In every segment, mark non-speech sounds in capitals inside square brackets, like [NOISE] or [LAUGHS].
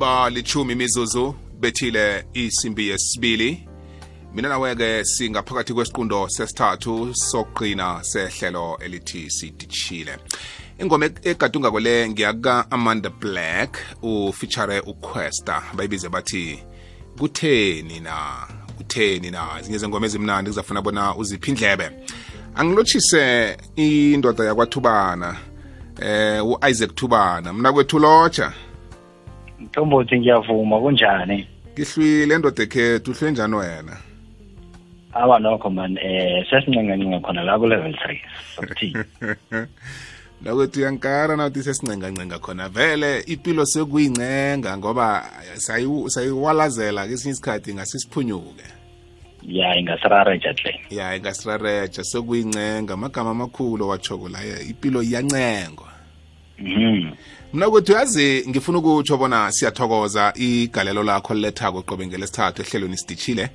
iba lichumi mizuzu bethile isimbi yesibili. Mina nawe-ke singaphakathi kwesiqundo sesithathu sokuqina sehlelo elithi sidishile. Ingoma egadunga kwele ngiyaka amanda black ufeature uquesta. Bayibize bathi kutheni na? Kutheni na? Zinye zengoma ezimnandi kuzafuna bona uziphi indlebe. Angilotshise indoda yakwathubana eh u-isaac thubana. Mna kwethu lotsha mthombothi ngiyavuma kunjani? Ngihlwile endoda ekhethu uhlwe njani wena? Awa nokho man eh sesincengancenga khona la ku-level three. Sokuthini [LAUGHS] nakwethu uyankara nawuthi sesincengancenga khona. Vele impilo sekuyincenga ngoba sayi- sayiwalazela kesinye isikhathi ngasisiphunyuke. Ya ingasirareja hle ya ingasirareja sekuyincenga. Amagama amakhulu wachoko la impilo iyancengwa. Mna kwethu yazi ngifuna ukutsho bona siyathokoza igalelo lakho lilethako qobe ngelesithathu ehlelweni sidishile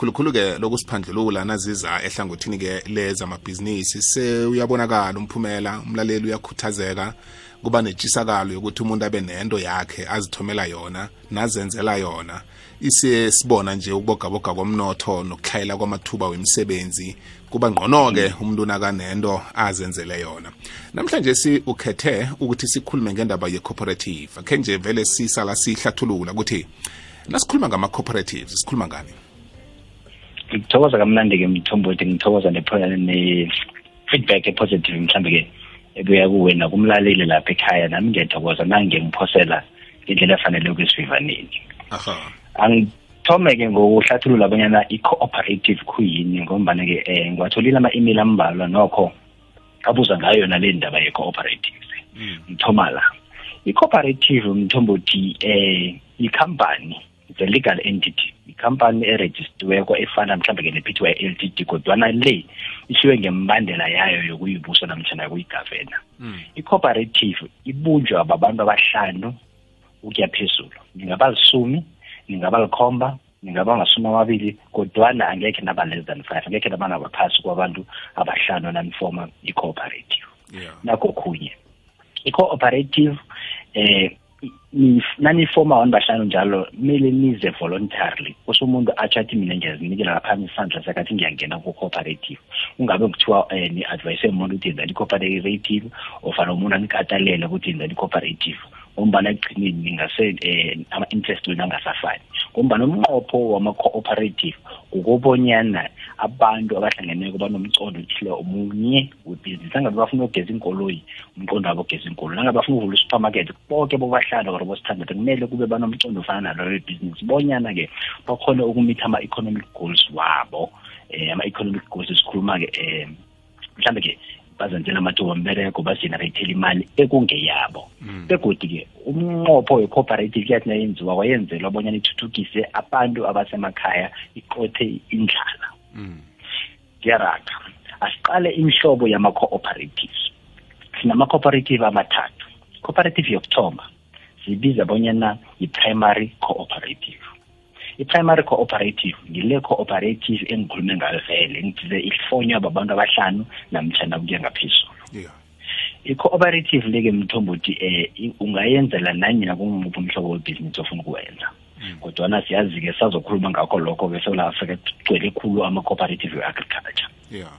khulukhulu-ke lokusiphandlulula naziza ehlangothini-ke lezamabhizinisi sewuyabonakala umphumela umlaleli uyakhuthazeka kuba netshisakalo yokuthi umuntu abe nento yakhe azithomela yona nazenzela yona. Ise sibona nje ukubogaboga komnotho nokuhlayela kwamathuba wemisebenzi. Kuba ngqono-ke umuntu nakanento azenzele yona. Namhlanje si ukhethe ukuthi sikhulume ngendaba ye-cooperative. Akhe nje vele sisala sihlathulula ukuthi nasikhuluma ngama-cooperatives sikhuluma ngani? Ngithokoza kamnandi-ke mthombothi ngithokoza ne-feedback e-positive mhlambe-ke ebuya kuwe nakumlaleli lapha ekhaya nami ngiyathokoza nangengiphosela indlela efanele kwesivivaneni aha angithome-ke ngokuhlathulula abanyana i-cooperative khuyini ngombana-ke um ngiwatholile ama-email ambalwa nokho abuza ngayo yona le ndaba ye-cooperative ngithoma la i-cooperative mthombothi eh i-company it's a legal entity i-company erejistiweko efana mhlawumbe-ke nepithiwa ye-ltd kodwana le ishiwe ngembandela yayo yokuyibusa namtshana yokuyigavena. I-cooperative ibunjwa babantu abahlanu ukuya phezulu. Ningaba lisumi ningaba likhomba ningaba ngasumi amabili kodwana angekhe naba less than five angekhe naba ngabaphasi kwabantu abahlanu nanifoma i-cooperative. Yeah. Nakho khunye i-cooperative eh i- ni- nanifoma abantu bahlanu njalo kumele nize voluntarily. Kuse umuntu atsho athi mina ngiyazinikela ngaphambi isandla sakathi ngiyangena ku-cooperative. Kungabe kuthiwa um ni-advise umuntu ukuthi yenzani i-cooperative ofana umuntu anikatalele ukuthi yenzani i-cooperative. Ngombana ekugcineni ningase um ama-interest wenu angasafani. Ngombana umnqopho wama-cooperative kukobonyana abantu abahlangeneko banomcondo othile omunye webhizinisi nangabe bafuna ukugeza inkoloyi umqondo wabo ugeza inkoloyi nangabe bafuna ukuvula i-supermarket boke bobahlanu or bosithandathu. Kumele kube banomcondo ofana naloyo webhizinisi bonyana-ke bakhone ukumitha ama-economic goals wabo. Um ama-economic goals esikhuluma-ke um mhlambe-ke bazenzela amathuba ombereko imali ekungeyabo. Begodi-ke umnqopho we-cooperative kuyathi nayenziwa kwayenzelwa abonyana ithuthukise abantu abasemakhaya iqothe indlala. Ngiyaraga asiqale imihlobo yama-cooperatives. Sinama-cooperative amathathu. Cooperative yokuthoma zibiza bonyana yi-primary cooperative i-primary cooperative ngile cooperative engikhulume ngayo vele. Ngidize ifonywa babantu abahlanu namtshana kuya ngaphezulu. Yeah. I-cooperative leke mthombothi um ungayenzela nanyina kungumuphi umhlobo webhizinisi ofuna ukuwenza. Kodwana siyazi-ke sazokhuluma ngakho lokho-ke sewula afrika kugcwele khulu ama-cooperative we-agriculture. Yeah.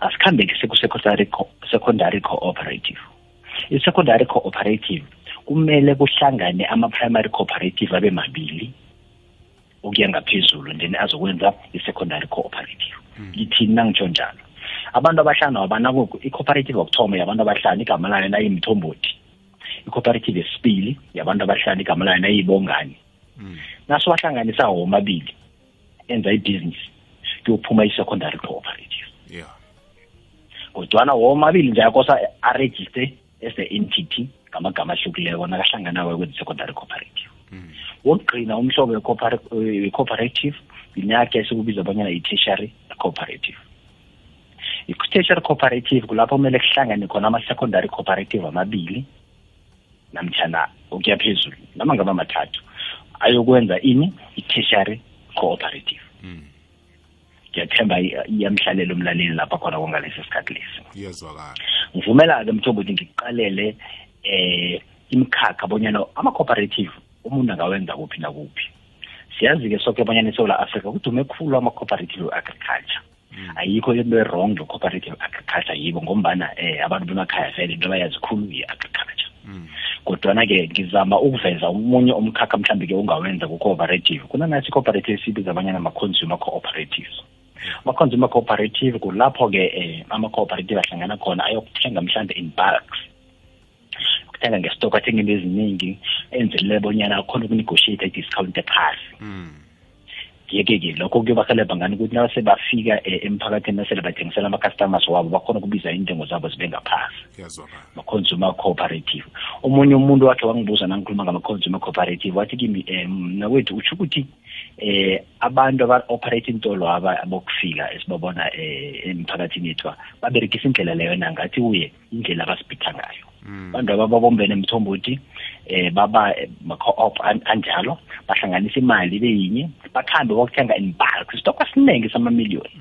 Asikhambe-ke seku-secondary co- secondary cooperative. I-secondary cooperative kumele kuhlangane ama-primary cooperative abe mabili. Ukuya ngaphezulu then azokwenza i-secondary cooperative. Ithini nangitsho njalo abantu abahlanu abanakuko i-cooperative yokuthoma yabantu abahlanu igama layo nayimthombothi. I-cooperative yesibili yabantu abahlanu igama layo nayibongani. Naso bahlanganisawo womabili enza ibhizinisi kuyophuma i-secondary cooperative. Yeah. Kodwana womabili nje akosa arejiste as a entity ngamagama ahlukileko nakahlanganako kwenza secondary cooperative. Wokugcina umhlobo we-coopera- we-cooperative yinyakhe esikubiza abanyana i-tertiary cooperative. I-tertiary cooperative kulapho kumele kuhlangane khona ama-secondary cooperative amabili namtshana ukuya phezulu noma ngaba mathathu ayokwenza ini i-tertiary cooperative. Ngiyathemba iya- iyamhlalela umlaleli lapha khona kongalesi sikhathi lesi. Ngivumela-ke mthombothi ngikuqalele eh imkhakha bonyana ama-cooperative umuntu angawenza kuphi nakuphi. Siyazi-ke soke abanyana eSouth Africa kudume khulu ama-cooperative agriculture. Ayikho into e-wrong nge-cooperative agriculture yibo ngombana eh abantu bemakhaya vele into bayazi khulu yi-agriculture kodwana-ke ngizama ukuveza omunye umkhakha mhlambe-ke ungawenza ku-cooperative. Kunanasi i-cooperative sibiza abanyana ama-consumer cooperatives. Ama-consumer cooperative kulapho-ke eh ama-cooperative ahlangana khona ayokuthenga mhlambe in bulks. Ukuthenga ngestock athenga into eziningi enzelele bonyana akhona ukunegotiate i-discount ephasi. Yeke-ke lokho kuyobahelebha ngani ukuthi nase bafika emphakathini nasele bathengisela ama-customers wabo bakhona ukubiza intengo zabo zibe ngaphasi. Ngiyazwakala ama-consumer cooperative. Omunye umuntu wakhe wangibuza nangikhuluma ngama-consumer cooperative wathi kimi um nakwethu utsho ukuthi eh abantu aba-operate intolo aba abokufika esibabona eh emphakathini yethu baberegisa indlela leyo nangathi uye indlela abasipitha ngayo. Abantu abababombene emthombothi eh baba ma-co-op anjalo bahlanganisa imali beyinye bakhambe bokuthenga in bulk stock esiningi samamiliyoni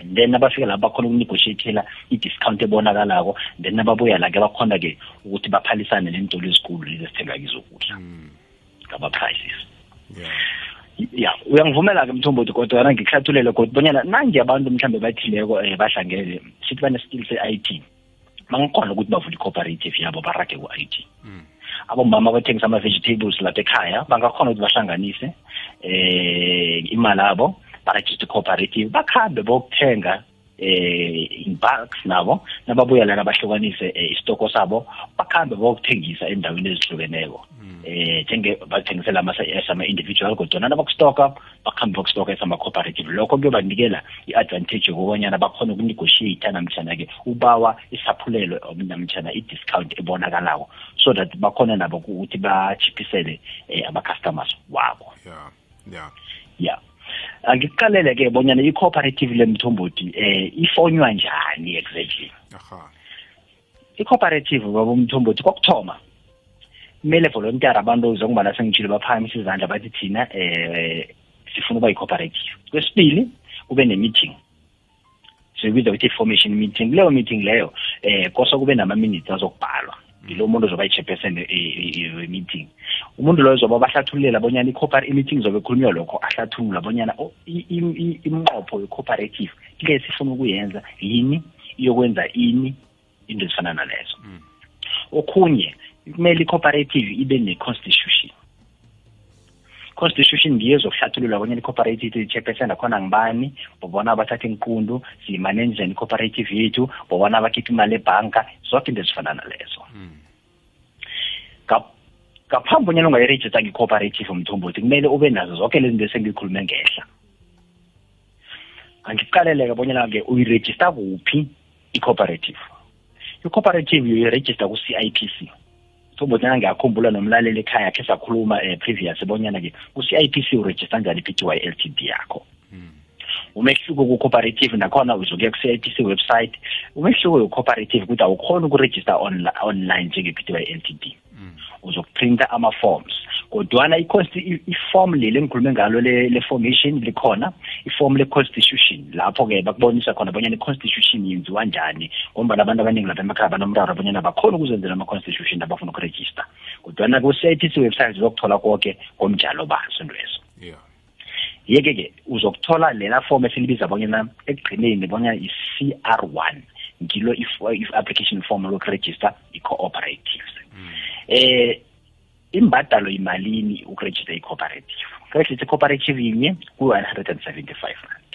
and then abafika lapho bakhona ukunegotiatela i-discount ebonakalako then nababuya la-ke bakhona-ke ukuthi baphalisane neentolo ezikulu lezi esithenga kizo ukudla. Ngama-prices. Ya uyangivumela-ke mthombothi kodwa ngikuhlathulele kodwa bonyana nange abantu mhlambe bathileko um bahlangene sithi bane-skill se-i t. bangakhona ukuthi bavule i-cooperative yabo barage ku-i t. Abomama abathengisa ama-vegetables lapha ekhaya bangakhona ukuthi bahlanganise eh imali abo barejiste cooperative bakhambe bokuthenga eh in bulks nabo nababuya lana bahlukanise isitoko sabo bakhambe bokuthengisa endaweni ezihlukeneko. Eh njenge bathengisela ama-individual kodwana nabakustoka bakhambe bokustoka esama-cooperative. Lokho kuyobanikela i-advantage yokubonyana bakhona ukunegotiate namtshana-ke ubawa isaphulelo namtshana i-discount ebonakalako so that bakhona nabo ukuthi bachiphisele eh, ama-customers wabo. Yeah yeah. Ya angikuqalele-ke bonyana i-cooperative lemthombothi eh ifonywa njani exactly? Aha. I-cooperative babomthombothi kokuthoma kumele volunteer abantu zokubana sengitshile baphakamisa izandla bathi thina eh sifuna ukuba yi-cooperative. Kwesibili kube ne-meeting. Siyibiza ukuthi i-formation meeting. Kuleyo meeting leyo eh kose kube nama-minutes azokubhalwa. Yilo muntu ozoba i-chairperson we-meeting umuntu loyo zoba bahlathululela bonyana i-meeting zobe khulunywa lokho ahlathulula bonyana oh, i- i- i- imnqopho ye-cooperative kile sifuna ukuyenza yini iyokwenza ini into ezifana nalezo. Okhunye kumele i-cooperative ibe ne-constitution. Constitution ngiyo ezokuhlathulula bonyana i-cooperative i-chairperson akhona ngibani bobona abathatha inkundu siyimanage njani i-cooperative yethu bobona abakhipha imali ebhanka. Zonke into ezifana nalezo Ngap- ngaphambi bonyana ungayirejista nge-cooperative mthombothi kumele ube nazo zonke lezi zinto esengikhulume ngehla. Angikuqaleleke bonyana-ke uyirejista kuphi i-cooperative. I-cooperative uyirejista ku-c i p c. mthombothi ngiyakhumbula nomlaleli ekhaya khe sakhuluma um previous bonyana-ke ku-c i p c urejista njani i-p t y l t d yakho? Umehluko ku-cooperative nakhona uzokuya ku-c i p c website. Umehluko ku-cooperative ukuthi awukhona ukurejista onli- online njenge-p t y l t d. Uzokuprinta ama-forms kodwana i-consti- i- iform leli engikhulume ngalo le- le-formation likhona iform le-constitution. Lapho-ke bakubonisa khona bonyana i-constitution yenziwa njani ngombana abantu abaningi lapha emakhaya banomraro bonyana bakhona ukuzenzela ama-constitution abafuna ukurejista. Kodwana ku-c i p c website uzokuthola konke ngomjalo bazo intwezo. Yeah. Yeke-ke uzokuthola lela form esilibiza bonyana ekugcineni bonyana i-c r one ngilo if- i-application form lokurejista i-cooperatives eh imbadalo imalini ukurejista i-cooperative? Kurejista i-cooperative yinye ku-one hundred and seventy-five rand.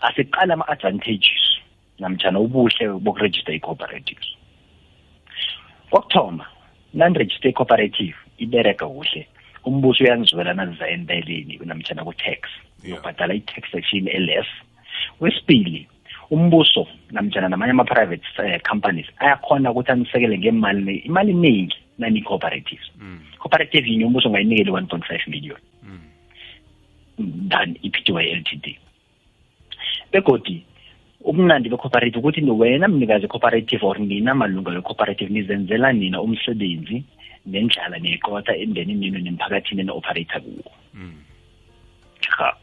Asiqala ama-advantages namtshana ubuhle bokurejista i-cooperatives. Kokuthoma nanirejista i-cooperative ibereka kuhle. Umbuso uyangizwela naziza entayeleni namtshana ku-tax. Yeah. ubhadala i-tax section e-less. Kwesibili umbuso namtshana namanye ama-private uh, companies ayakhona ukuthi anisekele ngemali imali eningi nani-cooperatives cooperative yinye umbuso ungayinikeli one point five million than i-p t y l t d begodi ubumnandi be-cooperative ukuthi ni wena mnikazi cooperative or nina malunga we-cooperative nizenzela nina umsebenzi nendlala niyikota emndenini nino nemphakathini eni-operator kuwo ha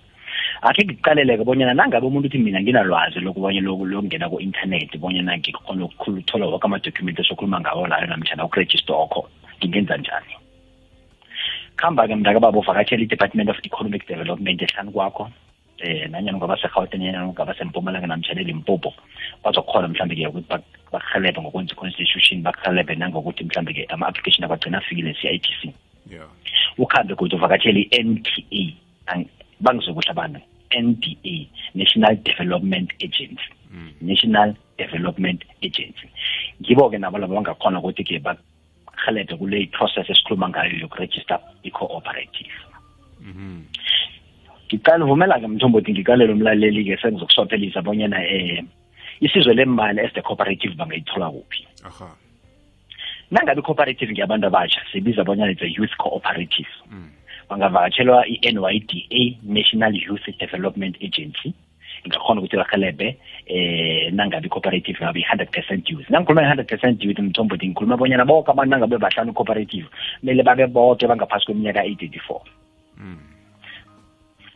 akhe ngikuqaleleke bonyana nangabe umuntu uthi mina nginalwazi lokubonye lokungena ku-internet bonyana ngikhona ukuthola woke amadocument esokhuluma ngawo layo namtshana ukurejista okho ngingenza njani? Khamba-ke mntakababa uvakatshela i-department of economic development ehlani kwakho eh nanyana ungaba segauteng nanyana ungaba sempumalanga namtshana elimpopo bazokhona mhlawumbe-ke ukuthi bakuhelebhe ngokwenza i-constitution bakuhelebhe nangokuthi mhlawumbe-ke ama-application abagcina afikile si-IPC yeah. Ukhambe kude uvakatshele i-NTA bangizokuhle abantu NDA National Development Agency. Mm. National Development Agency. Ngibo-ke nabo labo bangakhona ukuthi-ke bahelebhe kule process esikhuluma ngayo yokuregister i-cooperative. Mhm ngiqala uvumela-ke mthombothi ngikalele umlaleli-ke sengizokusophelisa bonyana eh isizwe lemali as the cooperative bangayithola kuphi. Aha. Nangabe i-cooperative ngiyabantu abatsha sibiza bonyana it's a youth cooperative. Mm. Bangavakatshelwa i-NYDA National Youth Development Agency. Ingakhona ukuthi bahelebhe eh nangabe i-cooperative ngabe i-100% youth. Nangikhuluma i-100% youth mthombothi ngikhuluma bonyana bonke abantu nangabe bahlanu i-cooperative kumele babe boke bangaphasi kweminyaka eyi-34 mm.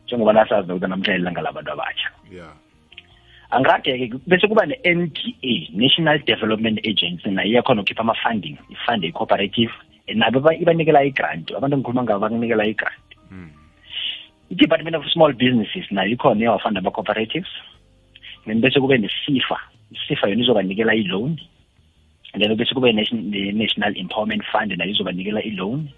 njengoba nasazi ukuthi namhlanje ilanga labantu abatsha yeah. Angirage-ke bese kuba ne-NDA National Development Agency nayo iyakhona ukukhipha ama-funding ifunde i-cooperative nabo ba- ibanikela i-grant abantu engikhuluma ngabo bakunikela i-grant mm. i-department of small businesses nayo ikhona iyawafanda ama-cooperatives then bese kube nesifa isifa yona izobanikela i-loan and then bese kube nation- ne-national empowerment fund nayo izobanikela i-loan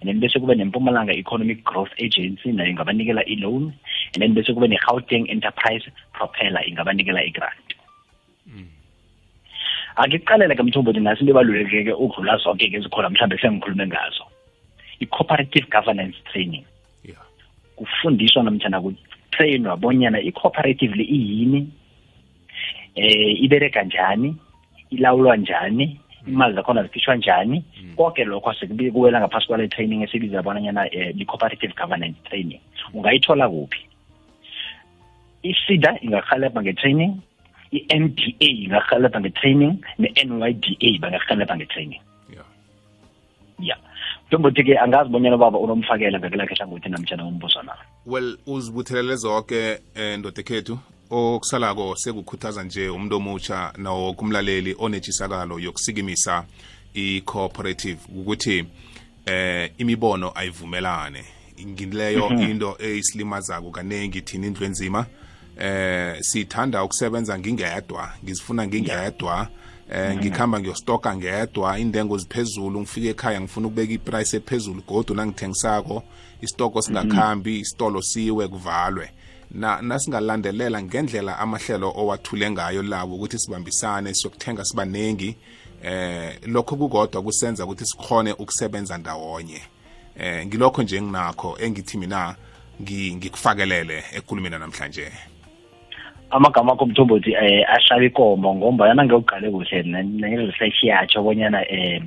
and then bese kube nempumalanga economic growth agency nayo ingabanikela i-loan and then bese kube ne-gauteng enterprise propeller ingabanikela i-grant Mm. Angikuqalele ke mthombothi nasi into ebalulekeke ukudlula zonke-ke zikhona mhlawumbe sengikhulume ngazo. I-cooperative governance training. Yeah. Kufundiswa namtjana kutrayinwa bonyana i-cooperative le iyini eh ibereka njani ilawulwa njani imali zakhona zikhishwa njani. Konke lokho asekuwela ngaphasi kwale training esibiza bonanyana um i-cooperative governance training. Ungayithola kuphi? I-sida ingahelebha nge-training i-NDA ingahelebha nge-training ne-NYDA bangahelebha nge-training. Yeah. Ya njengokuthi ke angazi bonyana baba unomfakela ngakelakhe hlangothi namtshana umbuzo na. Well uzibuthelele zonke um ndoda ekhethu okusalako sekukhuthaza nje umuntu omutsha nawoke umlaleli onetshisakalo yokusikimisa i-cooperative ukuthi eh imibono ayivumelane. Ngileyo into eyisilimazako kanengi thina indlu enzima eh sithanda ukusebenza ngingedwa ngizifuna ngingedwa eh ngikhamba ngiyostoka ngedwa intengo ziphezulu ngifike ekhaya ngifuna ukubeka iprice ephezulu godu nangithengisako istoko singakhambi isitolo siwe kuvalwe. Na nasingalandelela ngendlela amahlelo owathule ngayo lawo ukuthi sibambisane siyokuthenga sibaningi eh lokho kukodwa kusenza ukuthi sikhone ukusebenza ndawonye. Eh ngilokho nje nginakho engithi mina ngi- ngikufakelele ekulumina namhlanje. Amagama akho mthombothi eh ahlaba ikomo ngombana ngiyogqale kuhle ne-research yatsho bonyana eh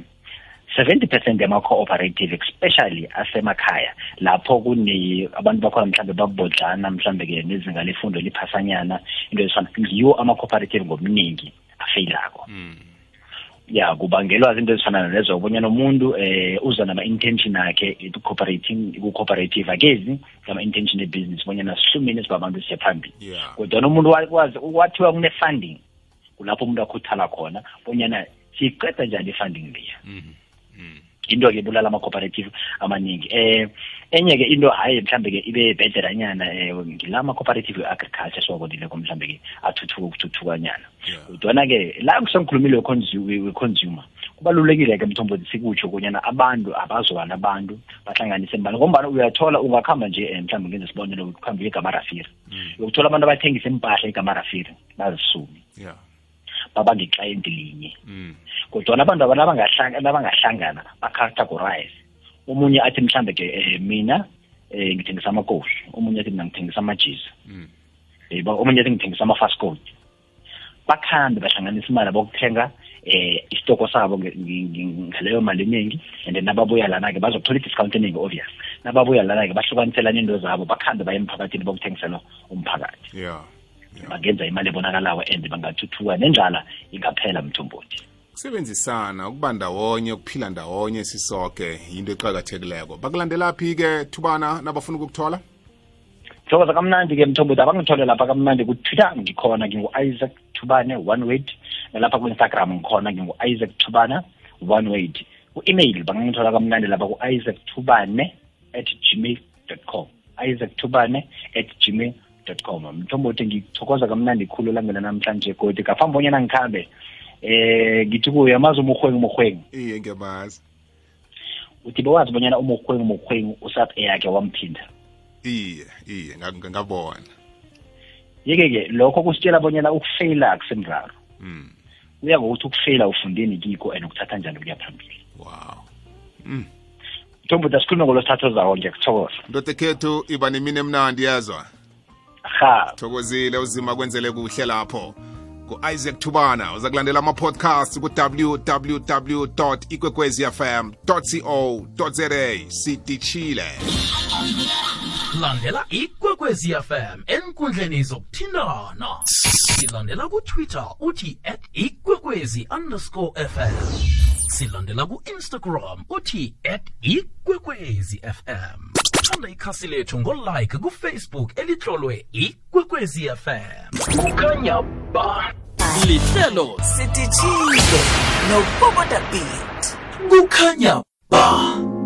70% yama-cooperative especially asemakhaya lapho kune abantu bakhona mhlambe babodlana mhlambe-ke nezinga lefundo liphasanyana into ezifana ngiwo ama-cooperative ngobuningi afeyilako mm. Ya kubangelwa zinto ezifana nalezo bonyana umuntu eh uza nama-intention akhe ku-cooperative akezi ngama-intention ebusiness bonyana sihlumene sibabantu siye phambili yeah kodwa umuntu wakwazi kwathiwa kune-funding kulapho umuntu akhuthala khona bonyana siyiqeda njani i-funding leya mm. Mm. Into-ke ibulala ama-cooperative amaningi. Eh enye-ke into hayi mhlambe-ke ibe bhederanyana um ngila ama-cooperative we-agriculture siwabonileko mhlambe-ke athuthuka ukuthuthukanyana yeah. Kodwana-ke la kusengikhulumile we-consu- we- we-consumer kubalulekile-ke mthombothi sikutsho kunyana abantu abazwana abantu bahlanganise mbani ngombana uyathola ungakhamba nje um mhlawumbe ngenze sibonelo ukuhamba uye egamarafiri Mm. uyokuthola abantu abathengisa impahla egamarafiri bazisumi. Eh. yeah. Babanga iclayenti linye. Mm. kodwana abantu aba nabangahlanga- nabangahlangana bacategorize omunye athi mhlambe ke eh, mina eh, ngithengisa amakofi omunye athi mina ngithengisa amajiza Mm. eh, omunye athi ngithengisa ama-fast code bakhambe bahlanganisa imali bokuthenga eh isitoko sabo nge- nge- nge- ngaleyo mali eningi and then nababuya lana-ke bazokuthola i-discount eningi obvious. Nababuya lana-ke bahlukaniselana into zabo bakhambe baye emphakathini bokuthengisela umphakathi. Yeah yeah. Bangenza imali ebonakalayo and bangathuthuka nenjala ingaphela mthombothi. Ukusebenzisana ukuba ndawonye ukuphila ndawonye sisoke yinto eqakathekileko. Bakulandelaphi-ke thubana nabafuna ukukuthola? Thokoza kamnandi-ke mthombothi abangithole lapha kamnandi ku-twitter. Ngikhona ngingu-isaac thubane one word. Nalapha ku-instagram ngikhona ngingu-isaac thubana one word. Ku-email bangangithola kamnandi lapha ku-isaac thubane at gmail com. Isaac tubane at gmail com mthombo uthi ngithokoza kamnandi khulu langena namhlanje godi ngaphambi bonyana ngikhambe eh ngithi kuye amazi umurhwengi umuhwengi iye ngiyamazi uthi bewazi bonyana umurhwengi umuhwengi usap eyakhe wamphinda. Iye iye nga- ngabona. Yeke-ke lokho kusitshela bonyana ukufeyila akusemraro. Mm. uya ngokuthi ukufeyila ufundeni kikho and ukuthatha njani ukuya phambili. Wow. Mm. mthombo asikhulume ngolosithathu zawo ngiyakuthokoza. Ndoda ekhethu iba nemini emnandi yazwa ha. Thokozile uzima kwenzele kuhle lapho. Ku-isaac tubana uza kulandela ama-podcast ku-www ikwekwezi fm co za sidishile landela ikwekwezi fm enkundleni zokuthindana silandela kutwitter uthi at ikwekwezi underscore fm silandela ku-instagram uthi at ikwekwezi fm thanda ikhasi lethu ngolike kufacebook elitlolwe ikwekwezi fm kukhanya ba. Lihlelo sidishile nopopoda beat kukhanya ba